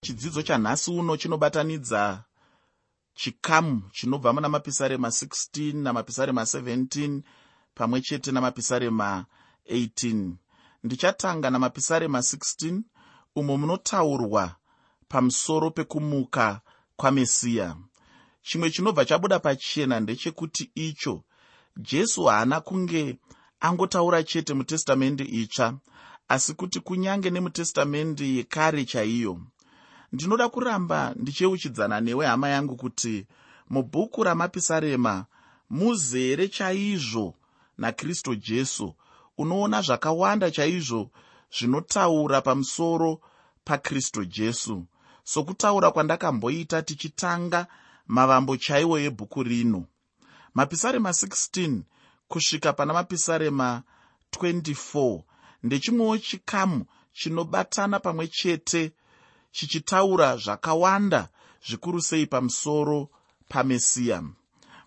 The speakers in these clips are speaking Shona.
chidzidzo chanhasi uno chinobatanidza chikamu chinobva muna mapisarema 16 namapisarema 17 pamwe chete namapisarema 18 ndichatanga namapisarema 16 umo munotaurwa pamusoro pekumuka kwamesiya chimwe chinobva chabuda pachena ndechekuti icho jesu haana kunge angotaura chete mutestamende itsva asi kuti kunyange nemutestamende yekare chaiyo ndinoda kuramba ndichiuchidzana newe hama yangu kuti mubhuku ramapisarema muzere chaizvo nakristu jesu. Unoona zvakawanda chaizvo zvinotaura pamusoro pakristu jesu. Sokutaura kwandakamboita tichitanga mavambo chaiwo ebhuku rino. Mapisarema 16 kusvika pana mapisarema 24 ndechimwewo chikamu chinobatana pamwe chete chichitaura zvakawanda zvikuru sei pamusoro pamesiya.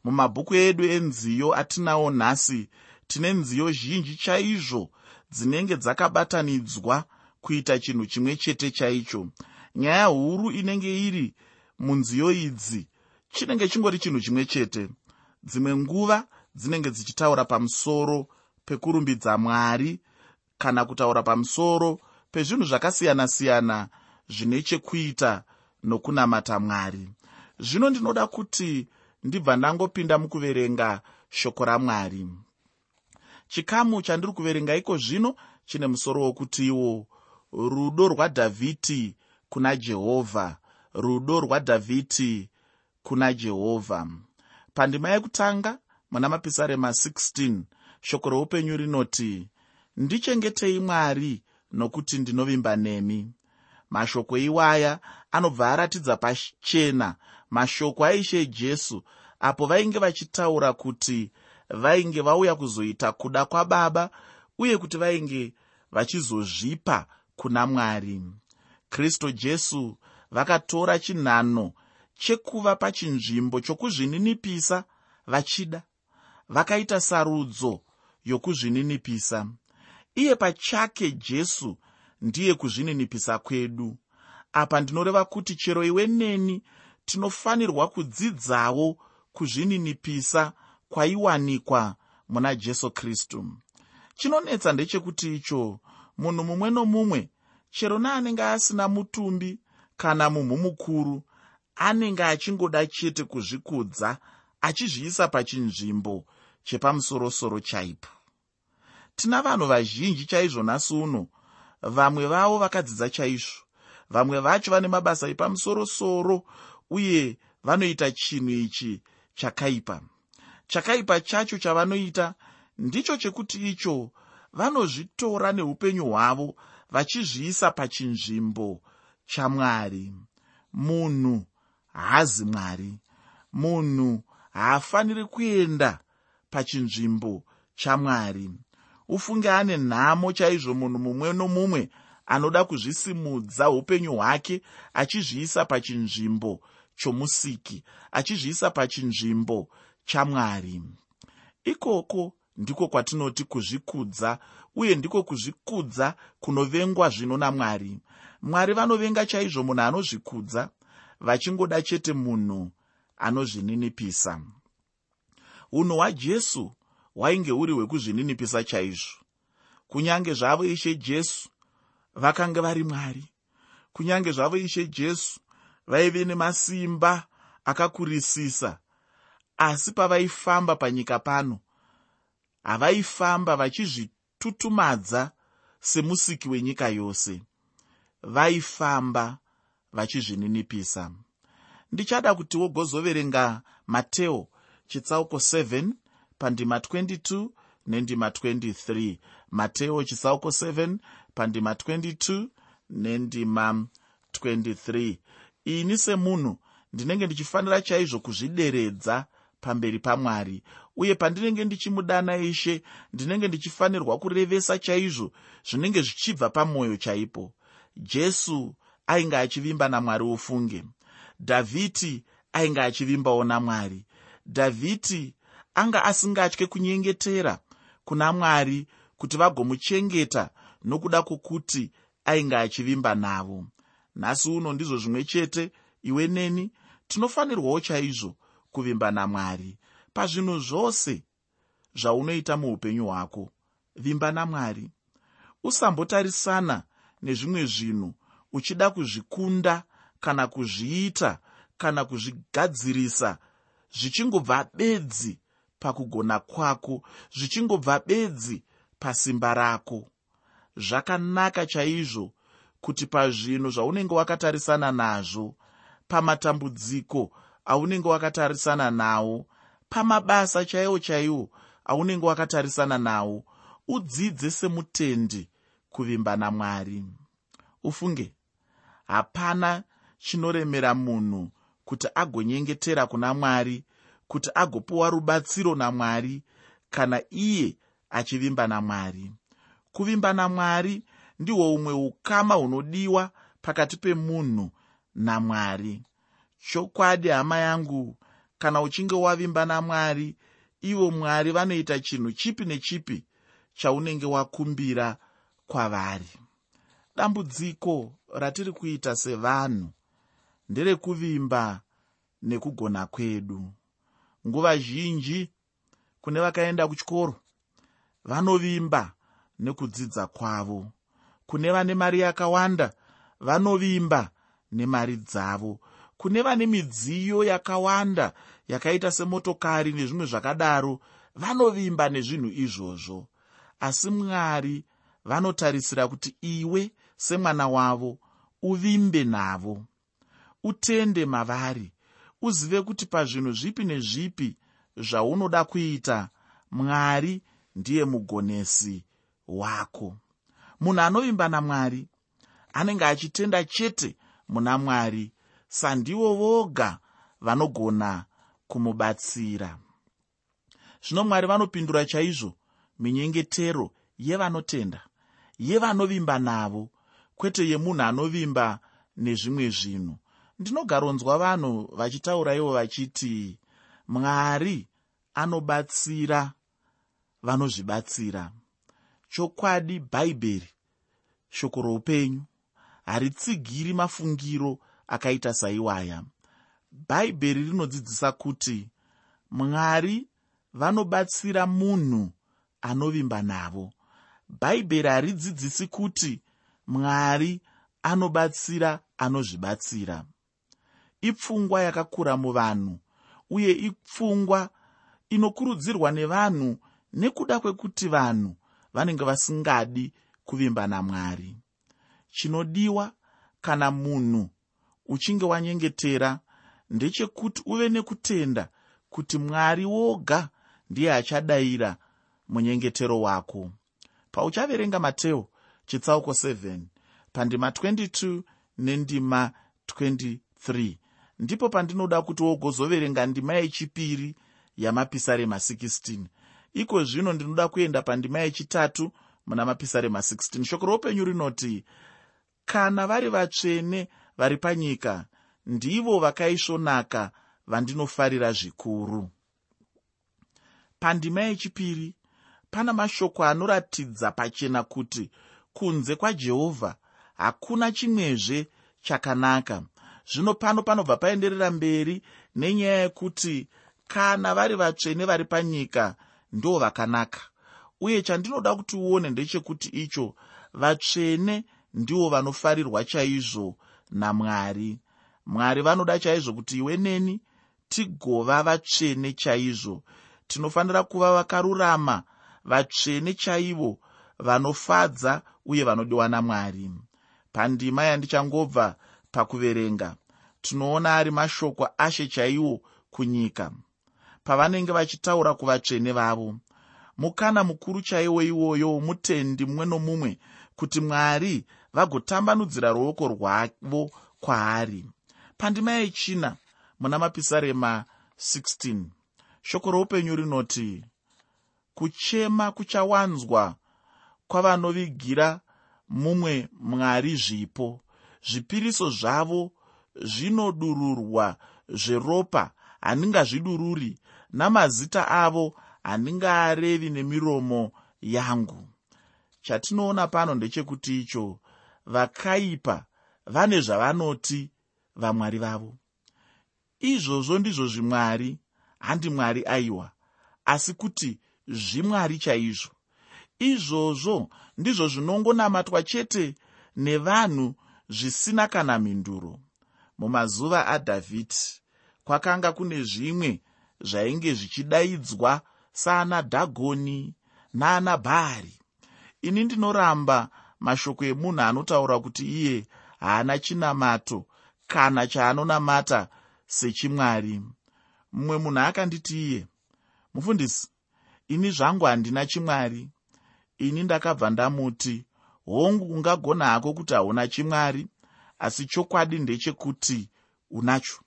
Mumabhuku edu enziyo atinawo nhasi tine nziyo zhinji chaizvo dzinenge dzakabatanidzwa kuita chinhu chimwe chete chaicho. Nyaya huru inenge iri munziyo idzi chinenge chingori chinhu chimwe chete. Dzimwe nguva dzinenge dzichitaura pamusoro pekurumbidza mwari kana kutaura pamusoro pezvinhu zvakasiyana-siyana zvine chekuita nokunamata mwari. Zvino ndinoda kuti ndibva ndangopinda mukuverenga shoko ramwari. Chikamu chandiri kuverenga iko zvino chine musoro wokutiwo rudo rwadhavhidhi kuna jehovha rudo rwadhavhidhi kuna jehovha pandima yekutanga muna mapisarema 16 shoko roupenyu rinoti ndichengetei mwari nokuti ndinovimba nemi mashoko iwaya anobva aratidza pachena. Mashoko aishe jesu apo vainge vachitaura kuti vainge vauya kuzoita kuda kwababa uye kuti vainge vachizozvipa kuna mwari. Kristu jesu vakatora chinhano chekuva pachinzvimbo chokuzvininipisa vachida. Vakaita sarudzo yokuzvininipisa. Iye pachake jesu ndiye kuzvininipisa kwedu. Apa ndinoreva kuti chero iwe neni tinofanirwa kudzidzawo kuzvininipisa kwaiwanikwa muna jesu kristu. Chinonetsa ndechekuti icho munhu mumwe nomumwe chero neanenge asina mutumbi kana mumhu mukuru anenge achingoda chete kuzvikudza achizviisa pachinzvimbo chepamusorosoro chaipo. Tina vanhu vazhinji chaizvo nhasi uno vamwe vavo vakadzidza chaizvo. Vamwe vacho vane mabasa epamusorosoro uye vanoita chinhu ichi chakaipa. Chakaipa chacho chavanoita ndicho chekuti icho vanozvitora neupenyu hwavo vachizviisa pachinzvimbo chamwari. Munhu haazi mwari. Munhu haafaniri kuenda pachinzvimbo chamwari ufunge ane nhamo chaizvo munhu mumwe nomumwe anoda kuzvisimudza upenyu hwake achizviisa pachinzvimbo chomusiki achizviisa pachinzvimbo chamwari. Ikoko ndiko kwatinoti kuzvikudza uye ndiko kuzvikudza kunovengwa zvino namwari. Mwari vanovenga chaizvo munhu anozvikudza vachingoda chete munhu anozvininipisa. Unhu hwajesu hwainge huri hwekuzvininipisa chaizvo. Kunyange zvavo ishe jesu vakanga vari mwari. Kunyange zvavo ishe jesu vaive nemasimba akakurisisa. Asi pavaifamba panyika pano havaifamba vachizvitutumadza semusiki wenyika yose. Vaifamba vachizvininipisa. Ndichada kuti wogozoverenga mateo chitsauko 7 pandima 22 nendima 23 mateo chitsauko 7 pandima 22 nendima 23 ini semunhu ndinenge ndichifanira chaizvo kuzvideredza pamberi pamwari uye pandinenge ndichimudana ishe ndinenge ndichifanirwa kurevesa chaizvo zvinenge zvichibva pamwoyo chaipo. Jesu ainge achivimba namwari ufunge. Dhavhidhi ainge achivimbawo namwari. Dhavhidhi anga asingatye kunyengetera kuna mwari kuti vagomuchengeta nokuda kwokuti ainge achivimba navo. Nhasi uno ndizvo zvimwe chete iwe neni tinofanirwawo chaizvo kuvimba namwari pazvinhu zvose zvaunoita muupenyu hwako vimba namwari usambotarisana nezvimwe zvinhu uchida kuzvikunda kana kuzviita kana kuzvigadzirisa zvichingobva bedzi pakugona kwako zvichingobva bedzi pasimba rako. Zvakanaka chaizvo kuti pazvinhu zvaunenge wakatarisana nazvo pamatambudziko aunenge wakatarisana nawo pamabasa chaiwo chaiwo aunenge wakatarisana nawo udzidze semutendi kuvimba namwari. Ufunge hapana chinoremera munhu kuti agonyengetera kuna mwari kuti agopiwa rubatsiro namwari kana iye achivimba namwari. Kuvimba namwari ndihwo umwe ukama hunodiwa pakati pemunhu namwari. Chokwadi hama yangu kana uchinge wavimba namwari ivo mwari vanoita chinhu chipi nechipi chaunenge wakumbira kwavari. Dambudziko ratiri kuita sevanhu nderekuvimba nekugona kwedu nguva zhinji kune vakaenda kuchikoro vanovimba nekudzidza kwavo. Kune vane mari yakawanda vanovimba nemari dzavo. Kune vane midziyo yakawanda yakaita semotokari nezvimwe zvakadaro vanovimba nezvinhu izvozvo. Asi mwari vanotarisira kuti iwe semwana wavo uvimbe navo utende mavari uzive kuti pazvinhu zvipi nezvipi zvaunoda kuita mwari ndiye mugonesi wako. Munhu anovimba namwari anenge achitenda chete muna mwari sandivo voga vanogona kumubatsira. Zvino mwari vanopindura chaizvo minyengetero yevanotenda yevanovimba navo kwete yemunhu anovimba nezvimwe zvinhu ndinogaronzwa vanhu vachitaura ivo vachiti mwari anobatsira vanozvibatsira. Chokwadi bhaibheri shoko roupenyu. Haritsigiri mafungiro akaita saiwaya. Bhaibheri rinodzidzisa kuti mwari vanobatsira munhu anovimba navo. Bhaibheri haridzidzisi kuti mwari anobatsira anozvibatsira ipfungwa yakakura muvanhu uye ipfungwa inokurudzirwa nevanhu nekuda kwekuti vanhu vanenge vasingadi kuvimba namwari. Chinodiwa kana munhu uchinge wanyengetera ndechekuti uve nekutenda kuti mwari woga ndiye achadayira munyengetero wako. Pauchaverenga mateo chitsauko 7 pandima 22 nendima 23 ndipo pandinoda kuti wogozoverenga ndima yechipiri yamapisarema 16 iko zvino ndinoda kuenda pandima yechitatu muna mapisarema 16 shoko roupenyu rinoti kana vari vatsvene vari panyika ndivo vakaisvonaka vandinofarira zvikuru. Pandima yechipiri pana mashoko anoratidza pachena kuti kunze kwajehovha hakuna chimwezve chakanaka zvino pano panobva paenderera mberi nenyaya yekuti kana vari vatsvene vari panyika ndo vakanaka. Uye chandinoda kuti uone ndechekuti icho vatsvene ndivo vanofarirwa chaizvo namwari. Mwari vanoda chaizvo kuti iwe neni tigova vatsvene chaizvo. Tinofanira kuva vakarurama vatsvene chaivo vanofadza uye vanodiwa namwari. Pandima yandichangobva pakuverenga. Tinoona ari mashoko ashe chaiwo kunyika. Pavanenge vachitaura kuvatsvene vavo mukana mukuru chaiwo iwoyo womutendi mumwe nomumwe kuti mwari vagotambanudzira ruoko rwavo kwaari. Pandima yechina muna mapisarema 16 shoko roupenyu rinoti kuchema kuchawanzwa kwavanovigira mumwe mwari zvipo zvipiriso zvavo zvinodururwa zveropa handingazvidururi namazita avo handingaarevi nemiromo yangu. Chatinoona pano ndechekuti icho vakaipa vane zvavanoti vamwari vavo. Izvozvo ndizvo zvimwari handi mwari aiwa asi kuti zvimwari chaizvo. Izvozvo ndizvo zvinongonamatwa chete nevanhu zvisina kana mhinduro. Mumazuva adhavhidhi kwakanga kune zvimwe zvainge zvichidaidzwa saana dhagoni naana bhaari. Ini ndinoramba mashoko emunhu anotaura kuti iye haana chinamato kana chaanonamata sechimwari. Mumwe munhu akanditi iye mufundisi ini zvangu handina chimwari. Ini ndakabva ndamuti hongu ungagona hako kuti hauna chimwari asi chokwadi ndechekuti unacho.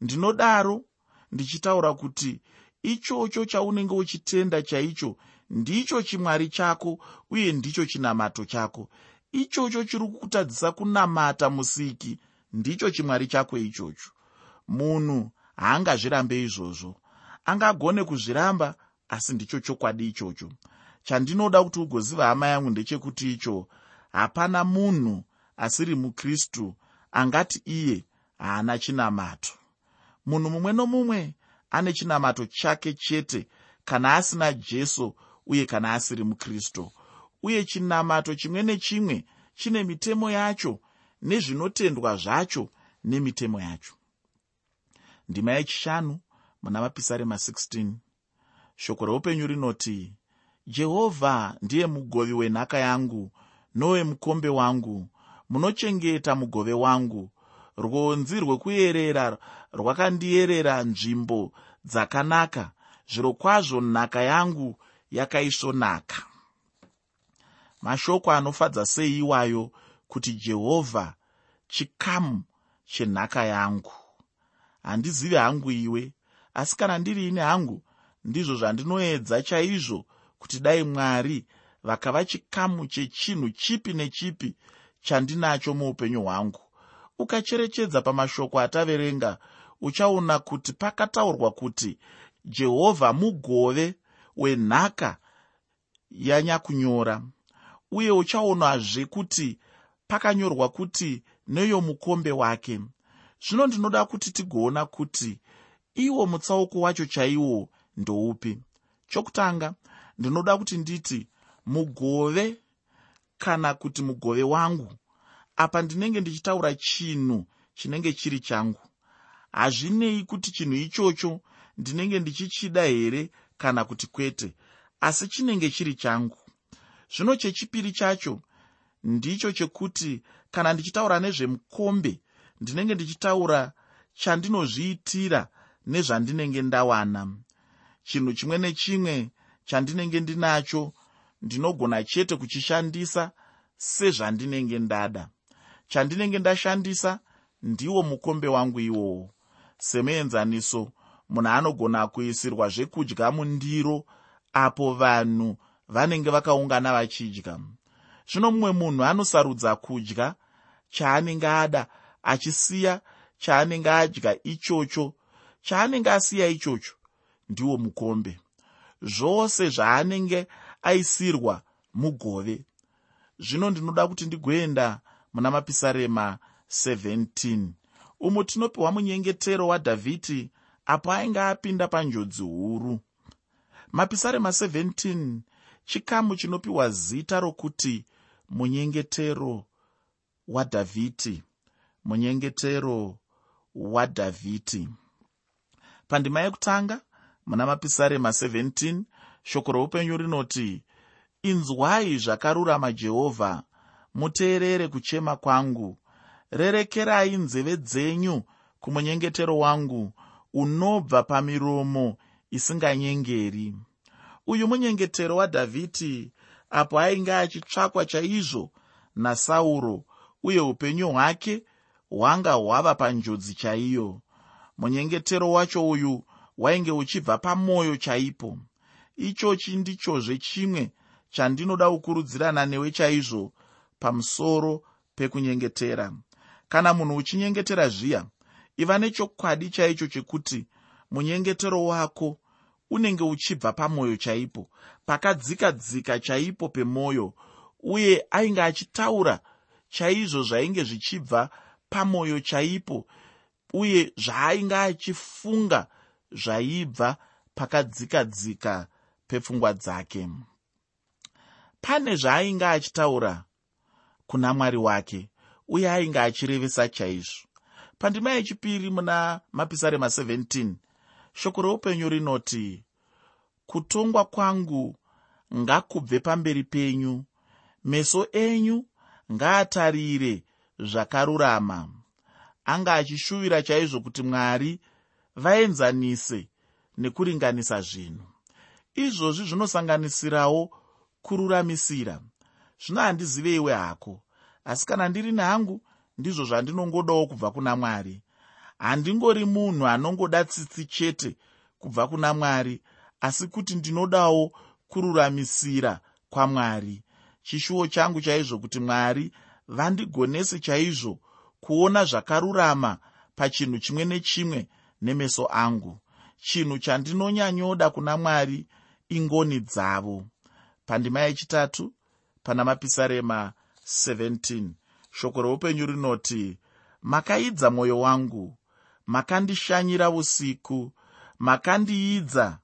Ndinodaro ndichitaura kuti ichocho chaunenge uchitenda chaicho ndicho chimwari chako uye ndicho chinamato chako. Ichocho chiri kutadzisa kunamata musiki ndicho chimwari chako ichocho. Munhu haangazvirambe izvozvo. Angagone kuzviramba asi ndicho chokwadi ichocho chandinoda kuti ugoziva hama yangu ndechekuti icho hapana munhu asiri mukristu angati iye haana chinamato. Munhu mumwe nomumwe ane chinamato chake chete kana asina jesu uye kana asiri mukristu. Uye chinamato chimwe nechimwe chine mitemo yacho nezvinotendwa zvacho nemitemo yacho. Ndima yechishanu muna mapisarema 16 shoko reupenyu rinoti jehovha ndiye mugovi wenhaka yangu nowemukombe wangu. Munochengeta mugove wangu. Rwonzi rwekuyerera rwakandiyerera nzvimbo dzakanaka. Zviro kwazvo nhaka yangu yakaisvonaka. Mashoko anofadza sei iwayo kuti jehovha chikamu chenhaka yangu. Handizivi hangu iwe asi kana ndiri ine hangu ndizvo zvandinoedza chaizvo kuti dai mwari vakava chikamu chechinhu chipi nechipi chandinacho muupenyu hwangu. Ukacherechedza pamashoko ataverenga uchaona kuti pakataurwa kuti jehovha mugove wenhaka yanyakunyora uye uchaonazve kuti pakanyorwa kuti neyo mukombe wake. Zvino ndinoda kuti tigoona kuti iwo mutsauko wacho chaiwo ndoupi. Chokutanga ndinoda kuti nditi mugove kana kuti mugove wangu. Apa ndinenge ndichitaura chinhu chinenge chiri changu. Hazvinei kuti chinhu ichocho ndinenge ndichichida here kana kuti kwete asi chinenge chiri changu. Zvino chechipiri chacho ndicho chekuti kana ndichitaura nezvemukombe ndinenge ndichitaura chandinozviitira nezvandinenge ndawana. Chinhu chimwe nechimwe chandinenge ndinacho ndinogona chete kuchishandisa sezvandinenge ndada. Chandinenge ndashandisa ndiwo mukombe wangu iwowo. Semuenzaniso munhu anogona kuisirwa zvekudya mundiro apo vanhu vanenge vakaungana vachidya. Zvino mumwe munhu anosarudza kudya chaanenge ada achisiya chaanenge adya ichocho chaanenge asiya ichocho ndiwo mukombe zvose zvaanenge aisirwa mugove. Zvino ndinoda kuti ndigoenda muna mapisarema 17 umo tinopiwa munyengetero wadhavhidhi apo ainge apinda panjodzi huru. Mapisarema 17 chikamu chinopiwa zita rokuti munyengetero wadhavhidhi munyengetero wadhavhidhi pandima yekutanga muna mapisarema 17 shoko roupenyu rinoti inzwai zvakarurama jehovha muteerere kuchema kwangu. Rerekerai nzeve dzenyu kumunyengetero wangu unobva pamiromo isinganyengeri. Uyu munyengetero wadhavhidhi apo ainge achitsvakwa chaizvo nasauro uye upenyu hwake hwanga hwava panjodzi chaiyo. Munyengetero wacho uyu wainge uchibva pamwoyo chaipo. Ichochi ndichozve chimwe chandinoda kukurudzirana newe chaizvo pamusoro pekunyengetera. Kana munhu uchinyengetera zviya iva nechokwadi chaicho chekuti munyengetero wako unenge uchibva pamwoyo chaipo pakadzika dzika chaipo pemwoyo uye ainge achitaura chaizvo zvainge zvichibva pamwoyo chaipo uye zvaainge achifunga zvaibva pakadzika dzika pepfungwa dzake. Pane zvaainge achitaura kuna mwari wake uye ainge achirevesa chaizvo. Pandima yechipiri muna mapisarema 17 shoko reupenyu rinoti kutongwa kwangu ngakubve pamberi penyu. Meso enyu ngaatarire zvakarurama. Anga achishuvira chaizvo kuti mwari vaenzanise nekuringanisa zvinhu. Izvozvi zvinosanganisirawo kururamisira. Zvino handiziveiwe hako asi kana ndiri nehangu ndizvo zvandinongodawo kubva kuna mwari. Handingori munhu anongoda tsitsi chete kubva kuna mwari asi kuti ndinodawo kururamisira kwamwari chishuwo changu chaizvo kuti mwari vandigonese chaizvo kuona zvakarurama pachinhu chimwe nechimwe nemeso angu. Chinhu chandinonyanyoda kuna mwari ingoni dzavo. Pandima yechitatu pana mapisarema 17 shoko reupenyu rinoti makaidza mwoyo wangu makandishanyira usiku makandiidza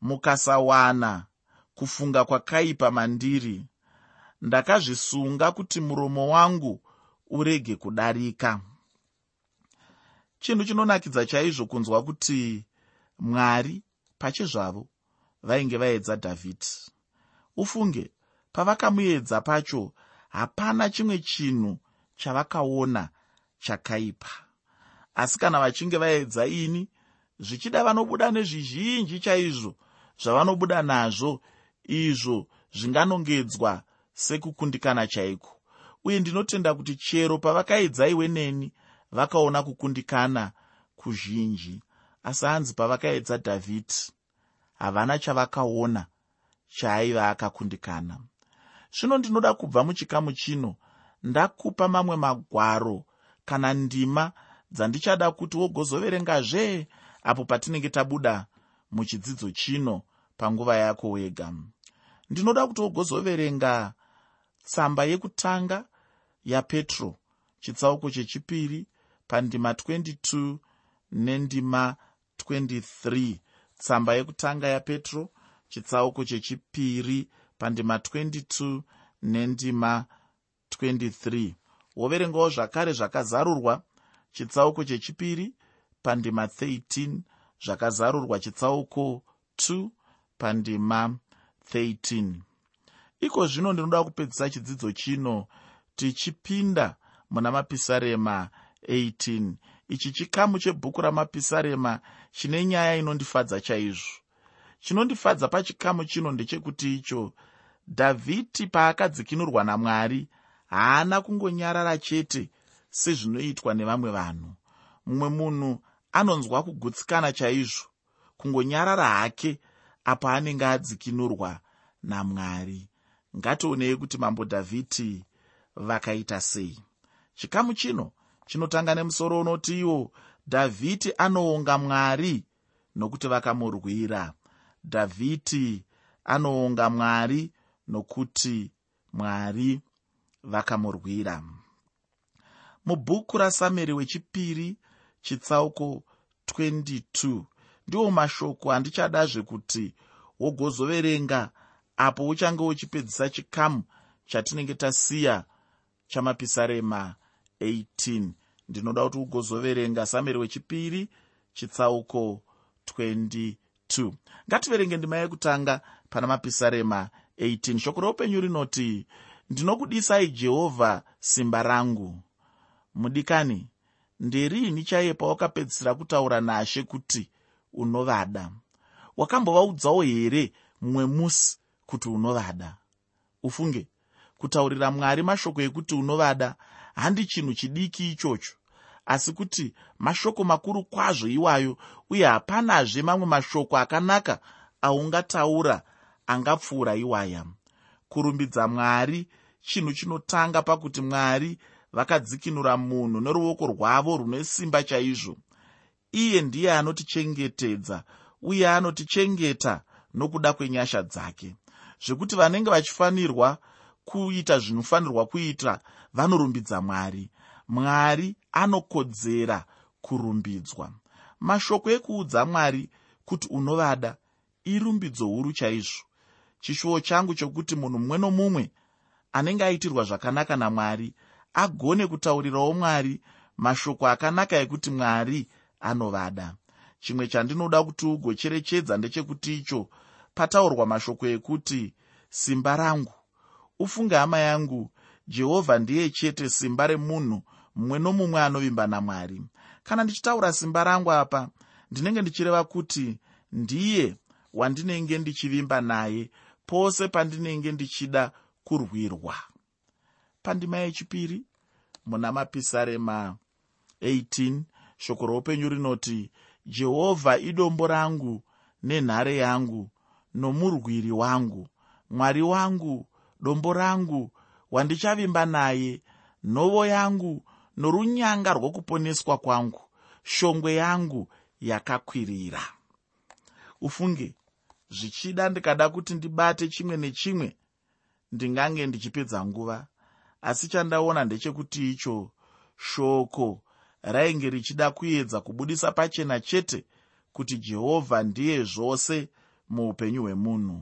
mukasawana kufunga kwakaipa mandiri. Ndakazvisunga kuti muromo wangu urege kudarika chinhu chinonakidza chaizvo kunzwa kuti mwari pachezvavo vainge vaedza dhavhidhi ufunge pavakamuedza pacho hapana chimwe chinhu chavakaona chakaipa. Asi kana vachinge vaedza ini zvichida vanobuda nezvizhinji chaizvo zvavanobuda nazvo izvo zvinganongedzwa sekukundikana chaiko? Uye ndinotenda kuti chero pavakaedza iwe neni vakaona kukundikana kuzhinji. Asi hanzi pavakaedza dhavhidhi havana chavakaona chaaiva akakundikana. Zvino ndinoda kubva muchikamu chino ndakupa mamwe magwaro kana ndima dzandichada kuti wogozoverengazve apo patinenge tabuda muchidzidzo chino panguva yako wega. Ndinoda kuti wogozoverenga tsamba yekutanga yapetro chitsauko chechipiri pandima 22 nendima 23 tsamba yekutanga yapetro chitsauko chechipiri pandima 22 nendima 23 woverengawo zvakare zvakazarurwa chitsauko chechipiri pandima 13 zvakazarurwa chitsauko 2 pandima 13 iko zvino ndinoda kupedzisa chidzidzo chino tichipinda muna mapisarema 18 ichi chikamu chebhuku ramapisarema chine nyaya inondifadza chaizvo. Chinondifadza pachikamu chino ndechekuti icho dhavhidhi paakadzikinurwa namwari haana kungonyarara chete sezvinoitwa nevamwe vanhu. Mumwe munhu anonzwa kugutsikana chaizvo kungonyarara hake apo anenge adzikinurwa namwari. Ngationei kuti mambo dhavhidhi vakaita sei. Chikamu chino chinotanga nemusoro unoti iwo dhavhidhi anoonga mwari nokuti vakamurwira. Dhavhidhi anoonga mwari nokuti mwari vakamurwira. Mubhuku rasamueri wechipiri chitsauko 22 ndiwo mashoko andichadazve kuti wogozoverenga apo uchange uchipedzisa chikamu chatinenge tasiya chamapisarema 18 ndinoda kuti ugozoverenga samueri wechipiri chitsauko 22 ngativerenge ndima yekutanga pana mapisarema 18 shoko roupenyu rinoti ndinokudisai jehovha simba rangu. Mudikani nderini chaiye pawakapedzisira kutaura nashe kuti unovada? Wakambovaudzawo here mumwe musi kuti unovada? Ufunge kutaurira mwari mashoko ekuti unovada handi chinhu chidiki ichocho asi kuti mashoko makuru kwazvo iwayo uye hapanazve mamwe mashoko akanaka aungataura angapfuura iwaya. Kurumbidza mwari chinhu chinotanga pakuti mwari vakadzikinura munhu neruoko rwavo rune simba chaizvo. Iye ndiye anotichengetedza uye anotichengeta nokuda kwenyasha dzake. Zvekuti vanenge vachifanirwa kuita zvinofanirwa kuita vanorumbidza mwari. Mwari anokodzera kurumbidzwa. Mashoko ekuudza mwari kuti unovada irumbidzo huru chaizvo. Chishuwo changu chokuti munhu mumwe nomumwe anenge aitirwa zvakanaka namwari agone kutaurirawo mwari mashoko akanaka ekuti mwari anovada. Chimwe chandinoda kuti ugocherechedza ndechekuti icho pataurwa mashoko ekuti simba rangu ufunge hama yangu jehovha ndiye chete simba remunhu mumwe nomumwe anovimba namwari. Kana ndichitaura simba rangu apa ndinenge ndichireva kuti ndiye wandinenge ndichivimba naye pose pandinenge ndichida kurwirwa. Pandima yechipiri muna mapisarema 18 shoko roupenyu rinoti jehovha idombo rangu nenhare yangu nomurwiri wangu mwari wangu dombo rangu wandichavimba naye nhovo yangu norunyanga rwokuponeswa kwangu. Shongwe yangu yakakwirira. Ufunge zvichida ndikada kuti ndibate chimwe nechimwe ndingange ndichipedza nguva. Asi chandaona ndechekuti icho shoko rainge richida kuedza kubudisa pachena chete kuti jehovha ndiye zvose muupenyu hwemunhu.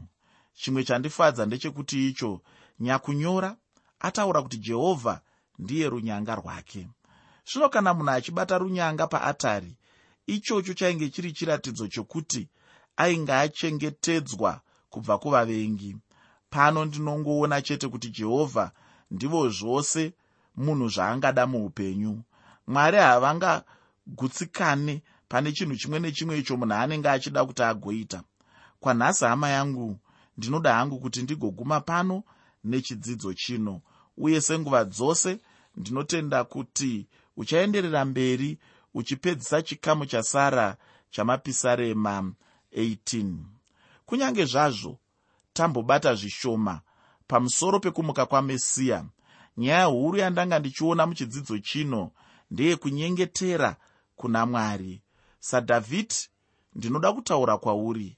Chimwe chandifadza ndechekuti icho nyakunyora ataura kuti jehovha ndiye runyanga rwake. Zvino kana munhu achibata runyanga paatari ichocho chainge chiri chiratidzo chokuti ainge achengetedzwa kubva kuvavengi. Pano ndinongoona chete kuti jehovha ndivo zvose munhu zvaangada muupenyu. Mwari havangagutsikane pane chinhu chimwe nechimwe icho munhu anenge achida kuti agoita. Kwanhasi hama yangu ndinoda hangu kuti ndigoguma pano nechidzidzo chino uye senguva dzose ndinotenda kuti uchaenderera mberi uchipedzisa chikamu chasara chamapisarema 18 kunyange zvazvo tambobata zvishoma. Pamusoro pekumuka kwamesiya nyaya huru yandanga ndichiona muchidzidzo chino ndeyekunyengetera kuna mwari. Sadhavhidi ndinoda kutaura kwauri.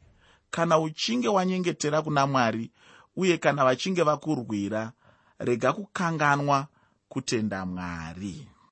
Kana uchinge wanyengetera kuna mwari uye kana vachinge vakurwira rega kukanganwa kutenda mwari